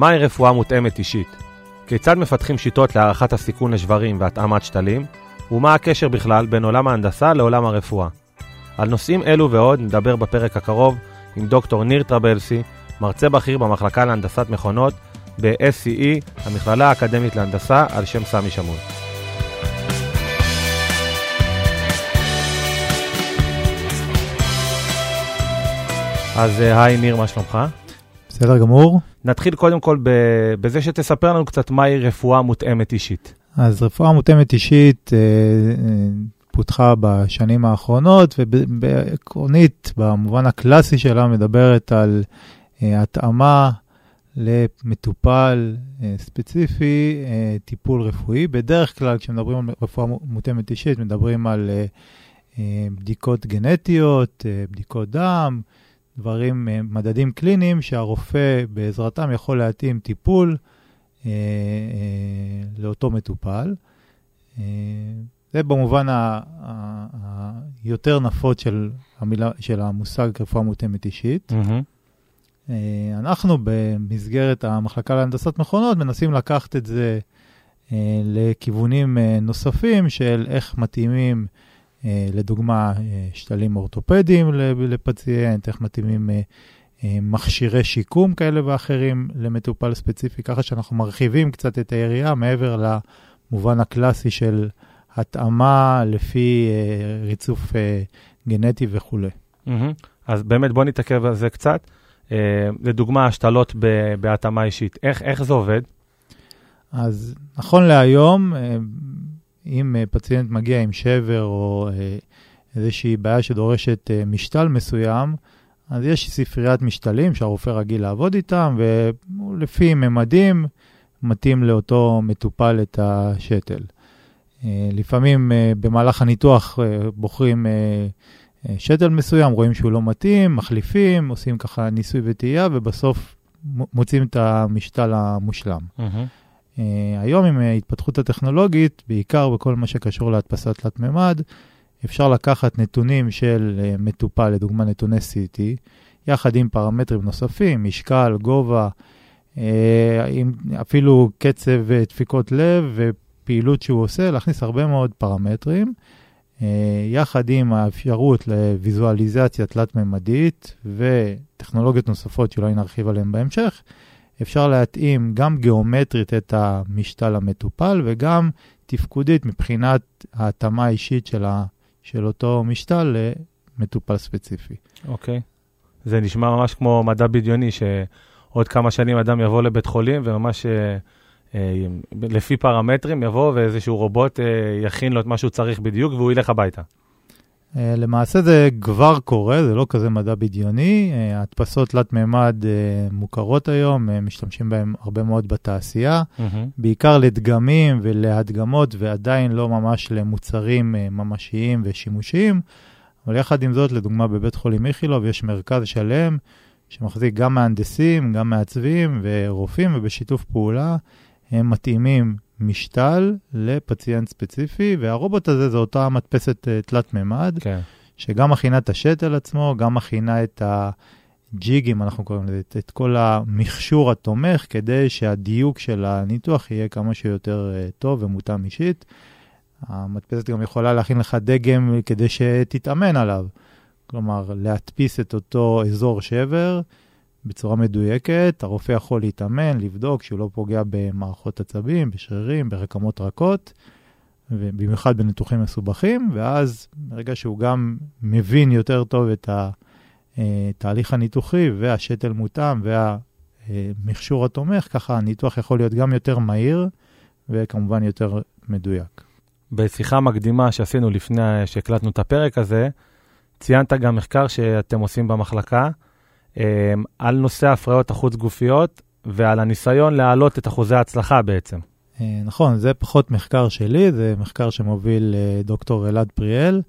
מהי רפואה מותאמת אישית? כיצד מפתחים שיטות להערכת הסיכון לשברים והתאמת שתלים? ומה הקשר בכלל בין עולם ההנדסה לעולם הרפואה? על נושאים אלו ועוד נדבר בפרק הקרוב עם דוקטור ניר טרבלסי, מרצה בכיר במחלקה להנדסת מכונות ב-SCE, המכללה האקדמית להנדסה, על שם סמי שמון. אז אה, היי ניר, מה שלומך? בסדר גמור. נתחיל קודם כל בזה שתספר לנו קצת מהי רפואה מותאמת אישית. אז רפואה מותאמת אישית אה, אה, פותחה בשנים האחרונות, ועקרונית, במובן הקלאסי שלה, מדברת על התאמה למטופל ספציפי, טיפול רפואי. בדרך כלל, כשמדברים על רפואה מותאמת אישית, מדברים על בדיקות גנטיות, בדיקות דם, דברים, אה, מדדים קליניים שהרופא בעזרתם יכול להתאים טיפול אה, אה, לאותו מטופל. אה, זה במובן היותר נפוץ של, המילה, של המושג רפואה מותאמת אישית. Mm-hmm. אה, אנחנו במסגרת המחלקה להנדסת מכונות מנסים לקחת את זה אה, לכיוונים אה, נוספים של איך מתאימים לדוגמה, אה, שתלים אורתופדיים לפציינט, איך מתאימים אה, מכשירי שיקום כאלה ואחרים למטופל ספציפי, ככה שאנחנו מרחיבים קצת את היריעה מעבר למובן הקלאסי של התאמה לפי ריצוף גנטי וכולי. אז באמת בוא נתעכב על זה קצת. לדוגמה, השתלות בהתאמה אישית, איך, איך זה עובד? אז נכון להיום, אם אה, פציינט מגיע עם שבר או אה, איזושהי בעיה שדורשת אה, משתל מסוים, אז יש ספריית משתלים שהרופא רגיל לעבוד איתם, ולפי ממדים מתאים לאותו מטופל את השתל. לפעמים במהלך הניתוח בוחרים שתל מסוים, רואים שהוא לא מתאים, מחליפים, עושים ככה ניסוי וטעייה, ובסוף מוצאים את המשתל המושלם. Mm-hmm. Uh, היום עם ההתפתחות הטכנולוגית, בעיקר בכל מה שקשור להדפסת תלת מימד, אפשר לקחת נתונים של uh, מטופל, לדוגמה נתוני CT, יחד עם פרמטרים נוספים, משקל, גובה, uh, עם אפילו קצב דפיקות לב ופעילות שהוא עושה, להכניס הרבה מאוד פרמטרים, יחד עם האפשרות לוויזואליזציה תלת-ממדית וטכנולוגיות נוספות שאולי נרחיב עליהן בהמשך. אפשר להתאים גם גיאומטרית את המשתל המטופל וגם תפקודית מבחינת ההתאמה האישית של, ה, של אותו משתל למטופל ספציפי. אוקיי. Okay. זה נשמע ממש כמו מדע בדיוני, שעוד כמה שנים אדם יבוא לבית חולים וממש אה, אה, לפי פרמטרים יבוא ואיזשהו רובוט אה, יכין לו את מה שהוא צריך בדיוק והוא ילך הביתה. אה, למעשה זה כבר קורה, זה לא כזה מדע בדיוני. אה, הדפסות תלת-מימד אה, מוכרות היום, משתמשים בהן הרבה מאוד בתעשייה, mm-hmm. בעיקר לדגמים ולהדגמות, ועדיין לא ממש למוצרים ממשיים ושימושיים. אבל יחד עם זאת, לדוגמה, בבית חולים איכילוב יש מרכז שלם שמחזיק גם מהנדסים, גם מעצבים ורופאים, ובשיתוף פעולה הם מתאימים משתל לפציינט ספציפי, והרובוט הזה זה אותה מדפסת uh, תלת-ממד, כן. שגם מכינה את השתל עצמו, גם מכינה את הג'יגים, אנחנו קוראים לזה, את, את כל המכשור התומך, כדי שהדיוק של הניתוח יהיה כמה שיותר uh, טוב ומותאם אישית. המדפסת גם יכולה להכין לך דגם כדי שתתאמן עליו. כלומר, להדפיס את אותו אזור שבר, בצורה מדויקת, הרופא יכול להתאמן, לבדוק שהוא לא פוגע במערכות עצבים, בשרירים, ברקמות רכות, ובמיוחד בניתוחים מסובכים, ואז ברגע שהוא גם מבין יותר טוב את התהליך הניתוחי והשתל מותאם והמכשור התומך, ככה הניתוח יכול להיות גם יותר מהיר וכמובן יותר מדויק. בשיחה מקדימה שעשינו לפני שהקלטנו את הפרק הזה, ציינת גם מחקר שאתם עושים במחלקה. אמ, על נושא ההפריות החוץ-גופיות ועל הניסיון להעלות את אחוזי ההצלחה בעצם. אה, נכון, זה פחות מחקר שלי, זה מחקר שמוביל אה, דוקטור אלעד פריאל,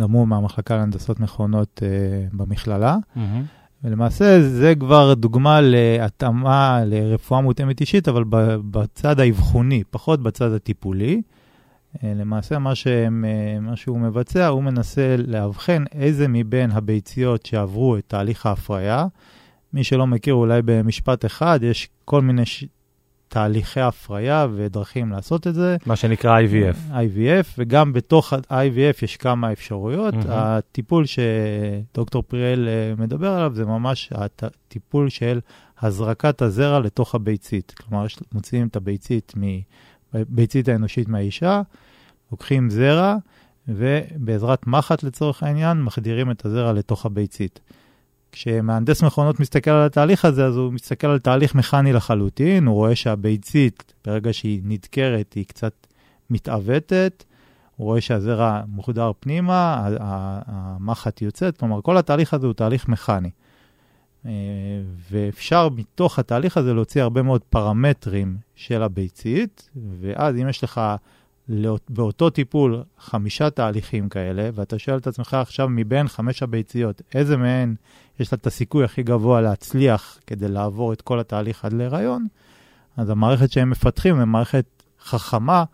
גם הוא מהמחלקה להנדסות מכונות אה, במכללה. Mm-hmm. ולמעשה זה כבר דוגמה להתאמה לרפואה מותאמת אישית, אבל בצד האבחוני, פחות בצד הטיפולי. אה, למעשה מה, שהם, אה, מה שהוא מבצע, הוא מנסה לאבחן איזה מבין הביציות שעברו את תהליך ההפריה, מי שלא מכיר, אולי במשפט אחד, יש כל מיני ש... תהליכי הפריה ודרכים לעשות את זה. מה שנקרא IVF. IVF, וגם בתוך ה-IVF יש כמה אפשרויות. Mm-hmm. הטיפול שדוקטור פריאל אה, מדבר עליו זה ממש הטיפול של הזרקת הזרע לתוך הביצית. כלומר, מוציאים את הביצית, ביצית האנושית מהאישה, לוקחים זרע, ובעזרת מחט לצורך העניין, מחדירים את הזרע לתוך הביצית. כשמהנדס מכונות מסתכל על התהליך הזה, אז הוא מסתכל על תהליך מכני לחלוטין, הוא רואה שהביצית, ברגע שהיא נדקרת, היא קצת מתעוותת, הוא רואה שהזרע מוחדר פנימה, המחט יוצאת, כלומר, כל התהליך הזה הוא תהליך מכני. אה, ואפשר מתוך התהליך הזה להוציא הרבה מאוד פרמטרים של הביצית, ואז אם יש לך באותו טיפול חמישה תהליכים כאלה, ואתה שואל את עצמך עכשיו, מבין חמש הביציות, איזה מהן יש לה את הסיכוי הכי גבוה להצליח כדי לעבור את כל התהליך עד להיריון, אז המערכת שהם מפתחים היא מערכת חכמה,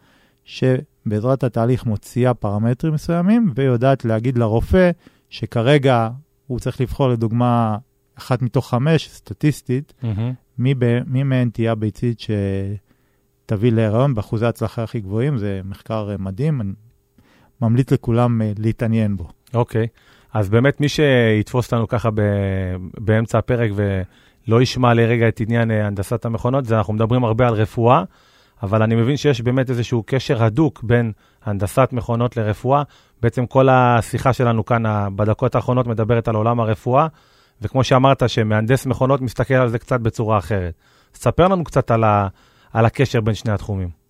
שבעזרת התהליך מוציאה פרמטרים מסוימים, ויודעת להגיד לרופא שכרגע הוא צריך לבחור לדוגמה אחת מתוך חמש, סטטיסטית, mm-hmm. מי, ב, מי מהן תהיה הביצית שתביא להיריון באחוזי ההצלחה הכי גבוהים, זה מחקר מדהים, אני ממליץ לכולם אה, להתעניין בו. אוקיי. Okay. אז באמת מי שיתפוס אותנו ככה ב, באמצע הפרק ולא ישמע לרגע את עניין אה, הנדסת המכונות, זה אנחנו מדברים הרבה על רפואה, אבל אני מבין שיש באמת איזשהו קשר הדוק בין הנדסת מכונות לרפואה. בעצם כל השיחה שלנו כאן בדקות האחרונות מדברת על עולם הרפואה, וכמו שאמרת, שמהנדס מכונות מסתכל על זה קצת בצורה אחרת. ספר לנו קצת על, ה, על הקשר בין שני התחומים.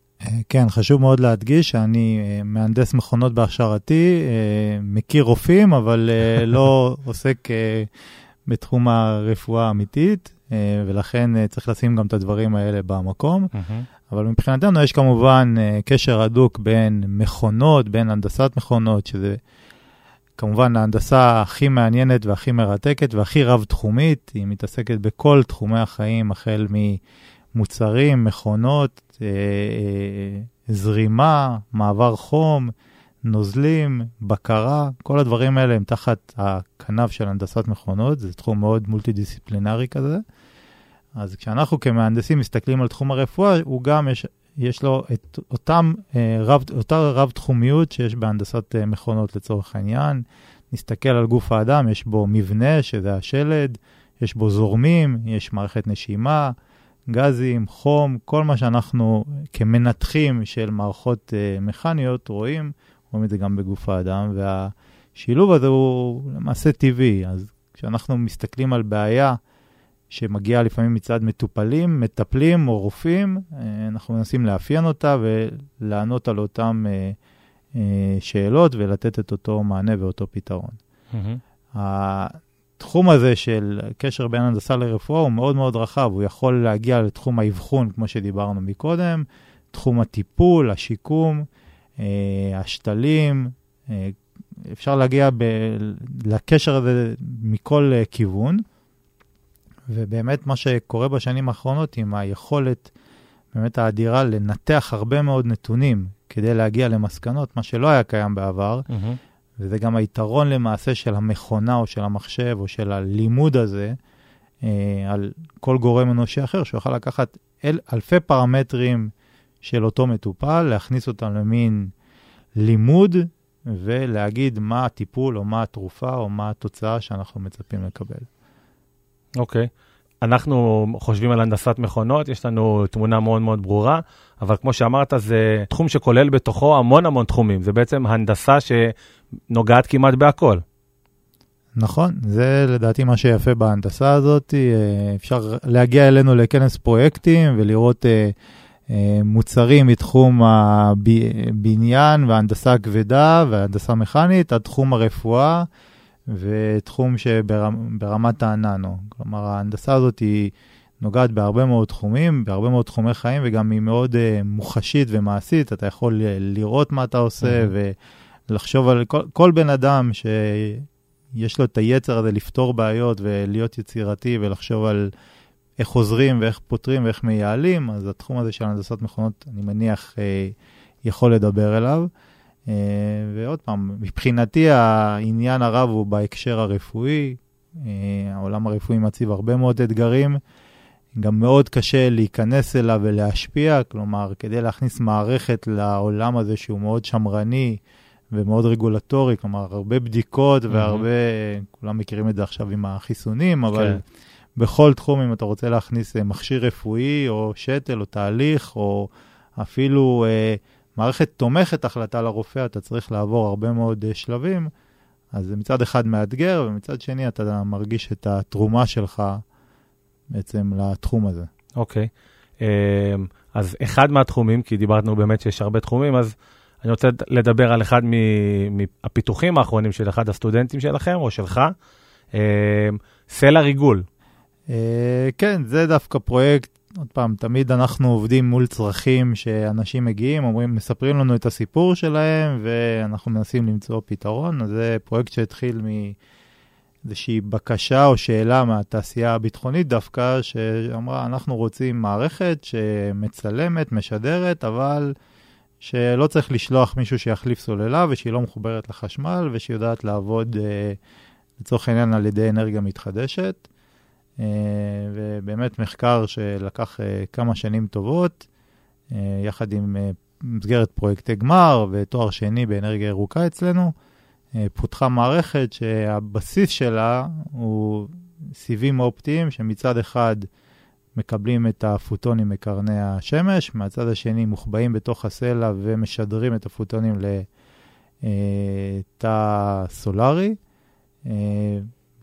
כן, חשוב מאוד להדגיש שאני אה, מהנדס מכונות בהכשרתי, אה, מכיר רופאים, אבל אה, לא עוסק בתחום הרפואה האמיתית, ולכן צריך לשים גם את הדברים האלה במקום. אבל מבחינתנו יש כמובן קשר הדוק בין מכונות, בין הנדסת מכונות, שזה כמובן ההנדסה הכי מעניינת והכי מרתקת והכי רב-תחומית. היא מתעסקת בכל תחומי החיים, החל ממוצרים, מכונות, אה, אה, זרימה, מעבר חום, נוזלים, בקרה, כל הדברים האלה הם תחת הכנף של הנדסת מכונות, זה תחום מאוד מולטי-דיסציפלינרי כזה. אז כשאנחנו כמהנדסים מסתכלים על תחום הרפואה, הוא גם, יש, יש לו את אותם, אה, רב, אותה רב-תחומיות שיש בהנדסת מכונות לצורך העניין. נסתכל על גוף האדם, יש בו מבנה, שזה השלד, יש בו זורמים, יש מערכת נשימה, גזים, חום, כל מה שאנחנו כמנתחים של מערכות uh, מכניות רואים, רואים את זה גם בגוף האדם, והשילוב הזה הוא למעשה טבעי. אז כשאנחנו מסתכלים על בעיה שמגיעה לפעמים מצד מטופלים, מטפלים או רופאים, uh, אנחנו מנסים לאפיין אותה ולענות על אותן uh, uh, שאלות ולתת את אותו מענה ואותו פתרון. Mm-hmm. התחום הזה של קשר בין הנדסה לרפואה הוא מאוד מאוד רחב, הוא יכול להגיע לתחום האבחון, כמו שדיברנו מקודם, תחום הטיפול, השיקום, אה, השתלים, אה, אפשר להגיע ב- לקשר הזה מכל אה, כיוון, ובאמת מה שקורה בשנים האחרונות עם היכולת באמת האדירה לנתח הרבה מאוד נתונים כדי להגיע למסקנות, מה שלא היה קיים בעבר, mm-hmm. וזה גם היתרון למעשה של המכונה או של המחשב או של הלימוד הזה אה, על כל גורם אנושי אחר, שהוא יכול לקחת אל, אלפי פרמטרים של אותו מטופל, להכניס אותם למין לימוד ולהגיד מה הטיפול או מה התרופה או מה התוצאה שאנחנו מצפים לקבל. אוקיי. Okay. אנחנו חושבים על הנדסת מכונות, יש לנו תמונה מאוד מאוד ברורה, אבל כמו שאמרת, זה תחום שכולל בתוכו המון המון תחומים. זה בעצם הנדסה שנוגעת כמעט בהכל. נכון, זה לדעתי מה שיפה בהנדסה הזאת. אה, אפשר להגיע אלינו לכנס פרויקטים ולראות אה, אה, מוצרים מתחום הבניין וההנדסה הכבדה וההנדסה מכנית עד תחום הרפואה. ותחום שברמת הננו. כלומר, ההנדסה הזאת היא נוגעת בהרבה מאוד תחומים, בהרבה מאוד תחומי חיים, וגם היא מאוד uh, מוחשית ומעשית. אתה יכול לראות מה אתה עושה mm-hmm. ולחשוב על כל, כל בן אדם שיש לו את היצר הזה לפתור בעיות ולהיות יצירתי ולחשוב על איך עוזרים ואיך פותרים ואיך מייעלים, אז התחום הזה של הנדסת מכונות, אני מניח, uh, יכול לדבר אליו. אה, ועוד פעם, מבחינתי העניין הרב הוא בהקשר הרפואי, העולם הרפואי מציב הרבה מאוד אתגרים. גם מאוד קשה להיכנס אליו ולהשפיע, כלומר, כדי להכניס מערכת לעולם הזה שהוא מאוד שמרני ומאוד רגולטורי, כלומר, הרבה בדיקות mm-hmm. והרבה, כולם מכירים את זה עכשיו עם החיסונים, אבל כן. בכל תחום, אם אתה רוצה להכניס אה, מכשיר רפואי או שתל או תהליך, או אפילו אה, מערכת תומכת החלטה לרופא, אתה צריך לעבור הרבה מאוד אה, שלבים. אז זה מצד אחד מאתגר, ומצד שני אתה מרגיש את התרומה שלך בעצם לתחום הזה. אוקיי. Okay. אמ, אז אחד מהתחומים, כי דיברנו באמת שיש הרבה תחומים, אז אני רוצה לדבר על אחד מהפיתוחים האחרונים של אחד הסטודנטים שלכם, או שלך, אמ, סלע ריגול. אה, כן, זה דווקא פרויקט, עוד פעם, תמיד אנחנו עובדים מול צרכים שאנשים מגיעים, אומרים, מספרים לנו את הסיפור שלהם, ואנחנו מנסים למצוא פתרון. אז זה פרויקט שהתחיל מ... איזושהי בקשה או שאלה מהתעשייה הביטחונית דווקא, שאמרה, אנחנו רוצים מערכת שמצלמת, משדרת, אבל שלא צריך לשלוח מישהו שיחליף סוללה ושהיא לא מחוברת לחשמל ושיודעת לעבוד, אה, לצורך העניין, על ידי אנרגיה מתחדשת. אה, ובאמת מחקר שלקח אה, כמה שנים טובות, יחד עם מסגרת פרויקטי גמר ותואר שני באנרגיה ירוקה אצלנו. אה, פותחה מערכת שהבסיס שלה הוא סיבים אופטיים, שמצד אחד מקבלים את הפוטונים מקרני השמש, מהצד השני מוחבאים בתוך הסלע ומשדרים את הפוטונים לתא סולארי. אה,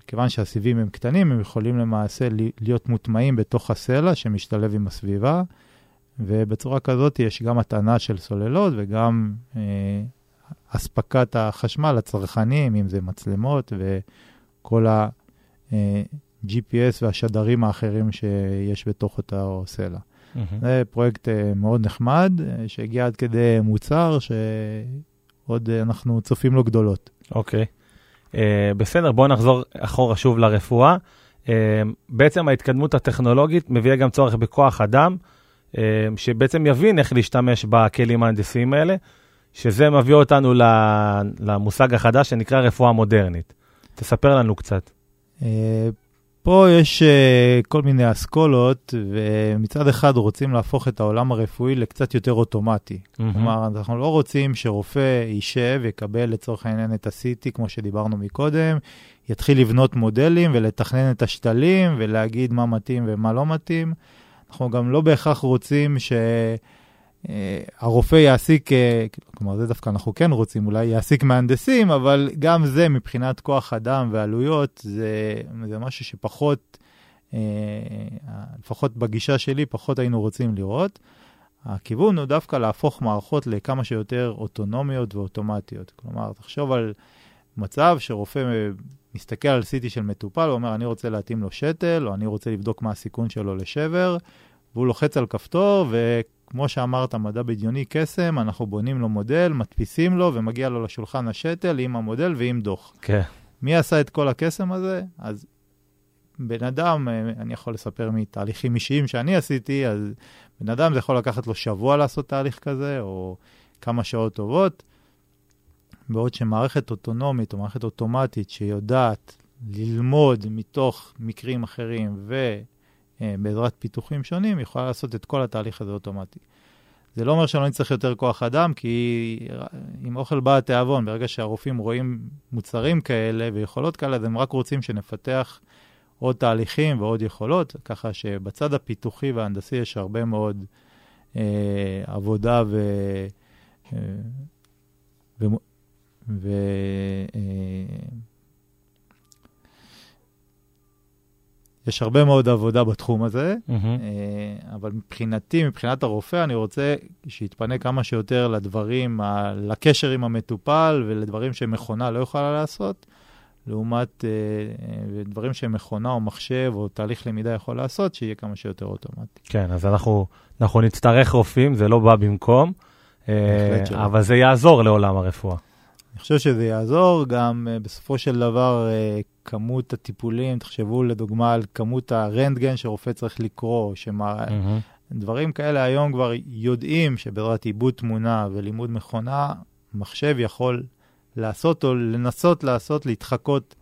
כיוון שהסיבים הם קטנים, הם יכולים למעשה להיות מוטמעים בתוך הסלע שמשתלב עם הסביבה, ובצורה כזאת יש גם הטענה של סוללות וגם אה, אספקת החשמל לצרכנים, אם זה מצלמות וכל ה-GPS אה, והשדרים האחרים שיש בתוך אותו סלע. Mm-hmm. זה פרויקט אה, מאוד נחמד, אה, שהגיע עד כדי מוצר שעוד אנחנו צופים לו גדולות. אוקיי. Okay. Uh, בסדר, בואו נחזור אחורה שוב לרפואה. Uh, בעצם ההתקדמות הטכנולוגית מביאה גם צורך בכוח אדם, uh, שבעצם יבין איך להשתמש בכלים ההנדסיים האלה. שזה מביא אותנו למושג החדש שנקרא רפואה מודרנית. תספר לנו קצת. אה, פה יש uh, כל מיני אסכולות, ומצד אחד רוצים להפוך את העולם הרפואי לקצת יותר אוטומטי. Mm-hmm. כלומר, אנחנו לא רוצים שרופא יישב, יקבל לצורך העניין את ה-CT, כמו שדיברנו מקודם, יתחיל לבנות מודלים ולתכנן את השתלים ולהגיד מה מתאים ומה לא מתאים. אנחנו גם לא בהכרח רוצים ש... אה, הרופא יעסיק, אה, כלומר זה דווקא אנחנו כן רוצים, אולי יעסיק מהנדסים, אבל גם זה מבחינת כוח אדם ועלויות, זה, זה משהו שפחות, אה, לפחות בגישה שלי, פחות היינו רוצים לראות. הכיוון הוא דווקא להפוך מערכות לכמה שיותר אוטונומיות ואוטומטיות. כלומר, תחשוב על מצב שרופא מסתכל על CT של מטופל, הוא אומר, אני רוצה להתאים לו שתל, או אני רוצה לבדוק מה הסיכון שלו לשבר, והוא לוחץ על כפתור, ו... כמו שאמרת, מדע בדיוני קסם, אנחנו בונים לו מודל, מדפיסים לו ומגיע לו לשולחן השתל עם המודל ועם דוח. כן. מי עשה את כל הקסם הזה? אז בן אדם, אה, אני יכול לספר מתהליכים אישיים שאני עשיתי, אז בן אדם זה יכול לקחת לו שבוע לעשות תהליך כזה, או כמה שעות טובות, בעוד שמערכת אוטונומית או מערכת אוטומטית שיודעת ללמוד מתוך מקרים אחרים ו... בעזרת פיתוחים שונים, יכולה לעשות את כל התהליך הזה אוטומטי. זה לא אומר שלא נצטרך יותר כוח אדם, כי עם אוכל בא התיאבון. ברגע שהרופאים רואים מוצרים כאלה ויכולות כאלה, אז הם רק רוצים שנפתח עוד תהליכים ועוד יכולות, ככה שבצד הפיתוחי וההנדסי יש הרבה מאוד אה, עבודה ו... אה, ו... ו אה, יש הרבה מאוד עבודה בתחום הזה, mm-hmm. אבל מבחינתי, מבחינת הרופא, אני רוצה שיתפנה כמה שיותר לדברים, לקשר עם המטופל ולדברים שמכונה לא יכולה לעשות, לעומת אה, אה, דברים שמכונה או מחשב או תהליך למידה יכול לעשות, שיהיה כמה שיותר אוטומטי. כן, אז אנחנו, אנחנו נצטרך רופאים, זה לא בא במקום, אבל זה יעזור לעולם הרפואה. אני חושב שזה יעזור גם uh, בסופו של דבר uh, כמות הטיפולים, תחשבו לדוגמה על כמות הרנטגן שרופא צריך לקרוא, שמה, mm-hmm. דברים כאלה היום כבר יודעים שבעזרת עיבוד תמונה ולימוד מכונה, מחשב יכול לעשות או לנסות לעשות, להתחקות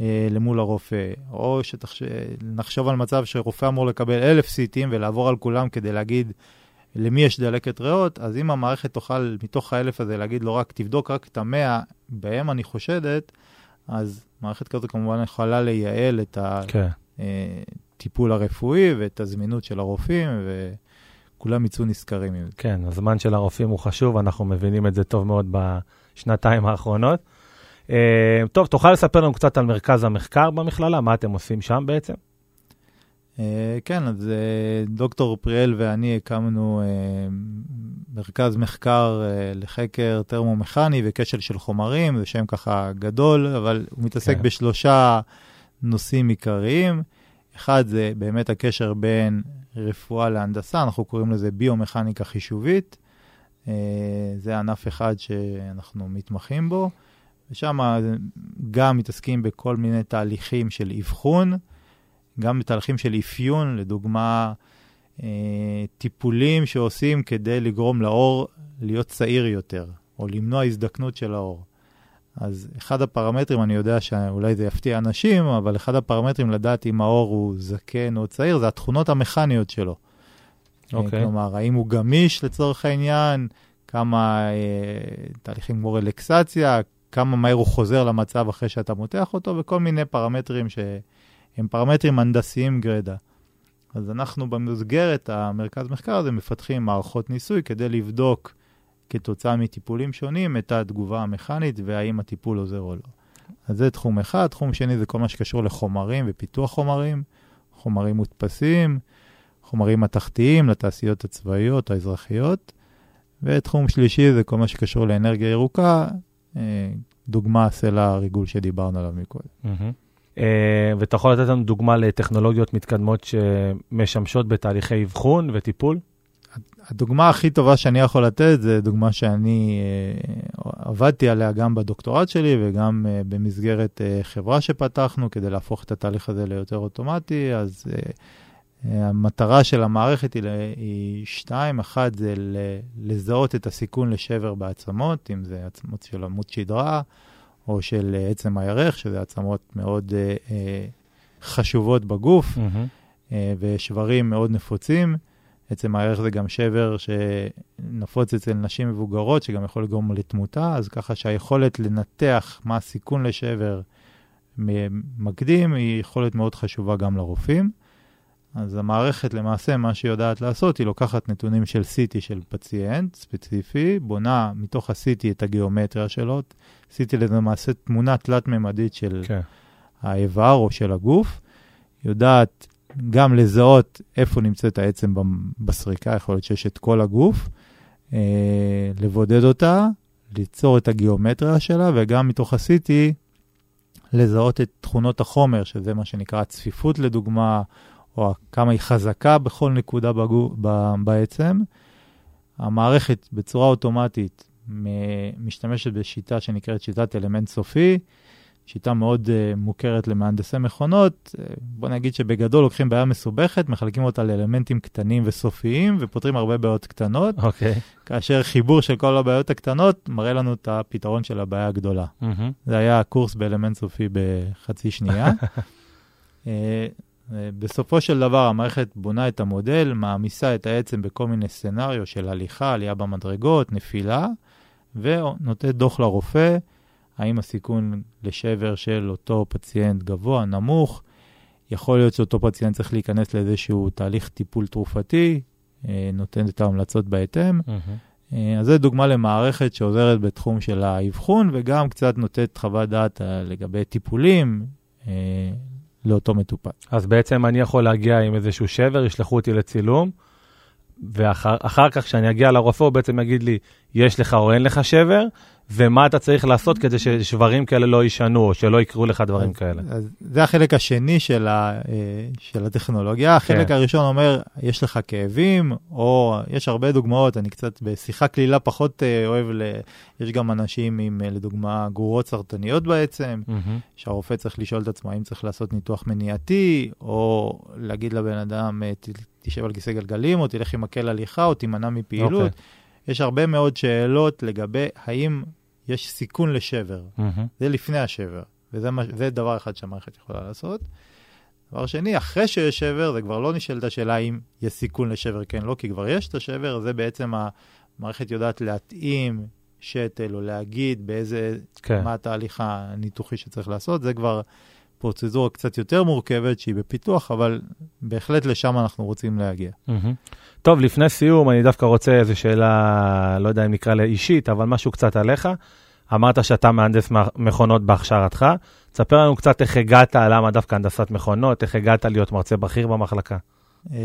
אה, למול הרופא, או שנחשוב על מצב שרופא אמור לקבל אלף סיטים ולעבור על כולם כדי להגיד למי יש דלקת ריאות, אז אם המערכת תוכל מתוך האלף הזה להגיד לו רק, תבדוק רק את המאה, בהם אני חושדת, אז מערכת כזו כמובן יכולה לייעל את הטיפול כן. הרפואי ואת הזמינות של הרופאים, וכולם יצאו נשכרים עם זה. כן, הזמן של הרופאים הוא חשוב, אנחנו מבינים את זה טוב מאוד בשנתיים האחרונות. אה, טוב, תוכל לספר לנו קצת על מרכז המחקר במכללה, מה אתם עושים שם בעצם? אה, כן, אז אה, דוקטור פריאל ואני הקמנו מרכז מחקר לחקר טרמו-מכני וכשל של חומרים, זה שם ככה גדול, אבל הוא מתעסק כן. בשלושה נושאים עיקריים. אחד זה באמת הקשר בין רפואה להנדסה, אנחנו קוראים לזה ביומכניקה חישובית. זה ענף אחד שאנחנו מתמחים בו. ושם גם מתעסקים בכל מיני תהליכים של אבחון, גם בתהליכים של אפיון, לדוגמה, אה, טיפולים שעושים כדי לגרום לאור להיות צעיר יותר, או למנוע הזדקנות של האור. אז אחד הפרמטרים, אני יודע שאולי זה יפתיע אנשים, אבל אחד הפרמטרים לדעת אם האור הוא זקן או צעיר, זה התכונות המכניות שלו. אוקיי. Okay. כלומר, האם הוא גמיש לצורך העניין, כמה אה, תהליכים כמו רלקסציה, כמה מהר הוא חוזר למצב אחרי שאתה מותח אותו, וכל מיני פרמטרים שהם פרמטרים הנדסיים גרידא. אז אנחנו במסגרת המרכז מחקר הזה מפתחים מערכות ניסוי כדי לבדוק כתוצאה מטיפולים שונים את התגובה המכנית והאם הטיפול עוזר או לא. אז זה תחום אחד. תחום שני זה כל מה שקשור לחומרים ופיתוח חומרים, חומרים מודפסים, חומרים מתכתיים לתעשיות הצבאיות, האזרחיות. ותחום שלישי זה כל מה שקשור לאנרגיה ירוקה, אה, דוגמה סלע הריגול שדיברנו עליו מקודם. אה, ואתה יכול לתת לנו דוגמה לטכנולוגיות מתקדמות שמשמשות בתהליכי אבחון וטיפול? הדוגמה הכי טובה שאני יכול לתת זה דוגמה שאני uh, עבדתי עליה גם בדוקטורט שלי וגם uh, במסגרת חברה שפתחנו כדי להפוך את התהליך הזה ליותר אוטומטי. אז המטרה של המערכת היא, היא שתיים, אחת זה לזהות את הסיכון לשבר בעצמות, אם זה עצמות של עמוד שדרה או של עצם הירך, שזה עצמות מאוד אה, אה, חשובות בגוף, mm-hmm. אה, ושברים מאוד נפוצים. עצם הירך זה גם שבר שנפוץ אצל נשים מבוגרות, שגם יכול לגרום לתמותה, אז ככה שהיכולת לנתח מה הסיכון לשבר מקדים היא יכולת מאוד חשובה גם לרופאים. אז המערכת למעשה, מה שהיא יודעת לעשות, היא לוקחת נתונים של CT של פציינט ספציפי, בונה מתוך ה-CT את הגיאומטריה שלו. CT למעשה תמונה תלת-ממדית של okay. כן. האיבר או של הגוף. יודעת גם לזהות איפה נמצאת העצם בסריקה, יכול להיות שיש את כל הגוף, אה, לבודד אותה, ליצור את הגיאומטריה שלה, וגם מתוך ה-CT לזהות את תכונות החומר, שזה מה שנקרא צפיפות לדוגמה, או כמה היא חזקה בכל נקודה בגו, ב, בעצם. המערכת בצורה אוטומטית משתמשת בשיטה שנקראת שיטת אלמנט סופי, שיטה מאוד uh, מוכרת למהנדסי מכונות. Uh, בוא נגיד שבגדול לוקחים בעיה מסובכת, מחלקים אותה לאלמנטים קטנים וסופיים, ופותרים הרבה בעיות קטנות. אוקיי. Okay. כאשר חיבור של כל הבעיות הקטנות מראה לנו את הפתרון של הבעיה הגדולה. Mm-hmm. זה היה הקורס באלמנט סופי בחצי שנייה. uh, בסופו של דבר המערכת בונה את המודל, מעמיסה את העצם בכל מיני סצנריו של הליכה, עלייה במדרגות, נפילה, ונותנת דוח לרופא, האם הסיכון לשבר של אותו פציינט גבוה, נמוך. יכול להיות שאותו פציינט צריך להיכנס לאיזשהו תהליך טיפול תרופתי, אה, נותן את ההמלצות בהתאם. Mm-hmm. אז זו דוגמה למערכת שעוזרת בתחום של האבחון, וגם קצת נותנת חוות דעת אה, לגבי טיפולים, לאותו מטופל. אז בעצם אני יכול להגיע עם איזשהו שבר, ישלחו אותי לצילום, ואחר כך, כשאני אגיע לרופא, הוא בעצם יגיד לי, יש לך או אין לך שבר, ומה אתה צריך לעשות כדי ששברים כאלה לא יישנו, או שלא יקרו לך דברים אז, כאלה. אז זה החלק השני של, ה, אה, של הטכנולוגיה. החלק כן. הראשון אומר, יש לך כאבים, או יש הרבה דוגמאות, אני קצת בשיחה קלילה פחות אה, אוהב, ל... יש גם אנשים עם, אה, לדוגמה, גרורות סרטניות בעצם, mm-hmm. שהרופא צריך לשאול את עצמו האם צריך לעשות ניתוח מניעתי, או להגיד לבן אדם, תשב על כיסא גלגלים, או תלך עם מקל הליכה, או תימנע מפעילות. Okay. אוקיי. יש הרבה מאוד שאלות לגבי האם יש סיכון לשבר. Mm-hmm. זה לפני השבר. וזה דבר אחד שהמערכת יכולה לעשות. דבר שני, אחרי שיש שבר, זה כבר לא נשאלת השאלה אם יש סיכון לשבר כן לא, כי כבר יש את השבר, זה בעצם המערכת יודעת להתאים שתל או להגיד באיזה, כן. מה התהליך הניתוחי שצריך לעשות, זה כבר פרוצדורה קצת יותר מורכבת שהיא בפיתוח, אבל בהחלט לשם אנחנו רוצים להגיע. Mm-hmm. טוב, לפני סיום, אני דווקא רוצה איזו שאלה, לא יודע אם נקרא לה אישית, אבל משהו קצת עליך. אמרת שאתה מהנדס מכונות בהכשרתך. תספר לנו קצת איך הגעת, למה דווקא הנדסת מכונות, איך הגעת להיות מרצה בכיר במחלקה. אה,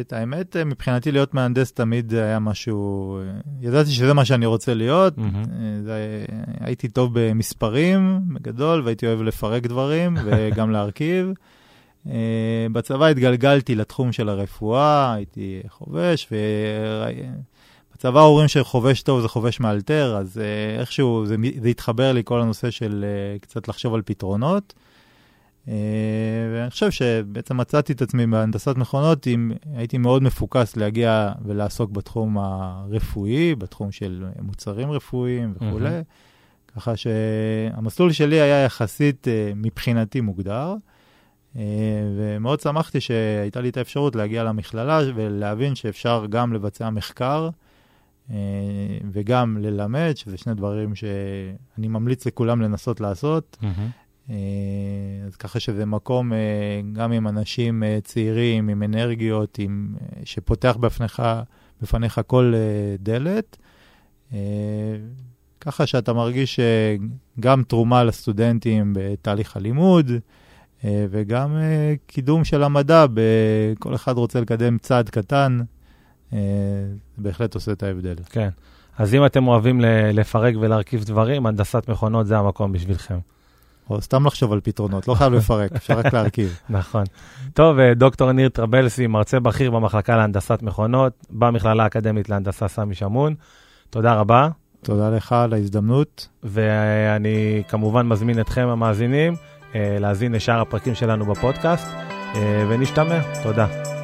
את האמת, אה, מבחינתי להיות מהנדס תמיד היה משהו, אה, ידעתי שזה מה שאני רוצה להיות. זה, הייתי טוב במספרים, בגדול, והייתי אוהב לפרק דברים וגם להרכיב. בצבא התגלגלתי לתחום של הרפואה, הייתי חובש, בצבא אומרים שחובש טוב זה חובש מאלתר, אז איכשהו זה, זה התחבר לי כל הנושא של קצת לחשוב על פתרונות. אה, ואני חושב שבעצם מצאתי את עצמי בהנדסת מכונות, אם הייתי מאוד מפוקס להגיע ולעסוק בתחום הרפואי, בתחום של מוצרים רפואיים וכולי, mm-hmm. ככה שהמסלול שלי היה יחסית אה, מבחינתי מוגדר, אה, ומאוד שמחתי שהייתה לי את האפשרות להגיע למכללה ולהבין שאפשר גם לבצע מחקר. וגם ללמד, שזה שני דברים שאני ממליץ לכולם לנסות לעשות. Mm-hmm. אה, אז ככה שזה מקום אה, גם עם אנשים אה, צעירים, עם אנרגיות, עם, שפותח בפניך, בפניך כל דלת. ככה שאתה מרגיש גם תרומה לסטודנטים בתהליך הלימוד, וגם קידום של המדע, כל אחד רוצה לקדם צעד קטן, בהחלט עושה את ההבדל. כן. אז אם אתם אוהבים לפרק ולהרכיב דברים, הנדסת מכונות זה המקום בשבילכם. או סתם לחשוב על פתרונות, לא חייב לפרק, אפשר רק להרכיב. נכון. טוב, אה, דוקטור ניר טרבלסי, מרצה בכיר במחלקה להנדסת מכונות, במכללה האקדמית להנדסה סמי שמון. תודה רבה. תודה לך על ההזדמנות. ואני כמובן מזמין אתכם, המאזינים, אה, להאזין לשאר הפרקים שלנו בפודקאסט, אה, ונשתמע. תודה.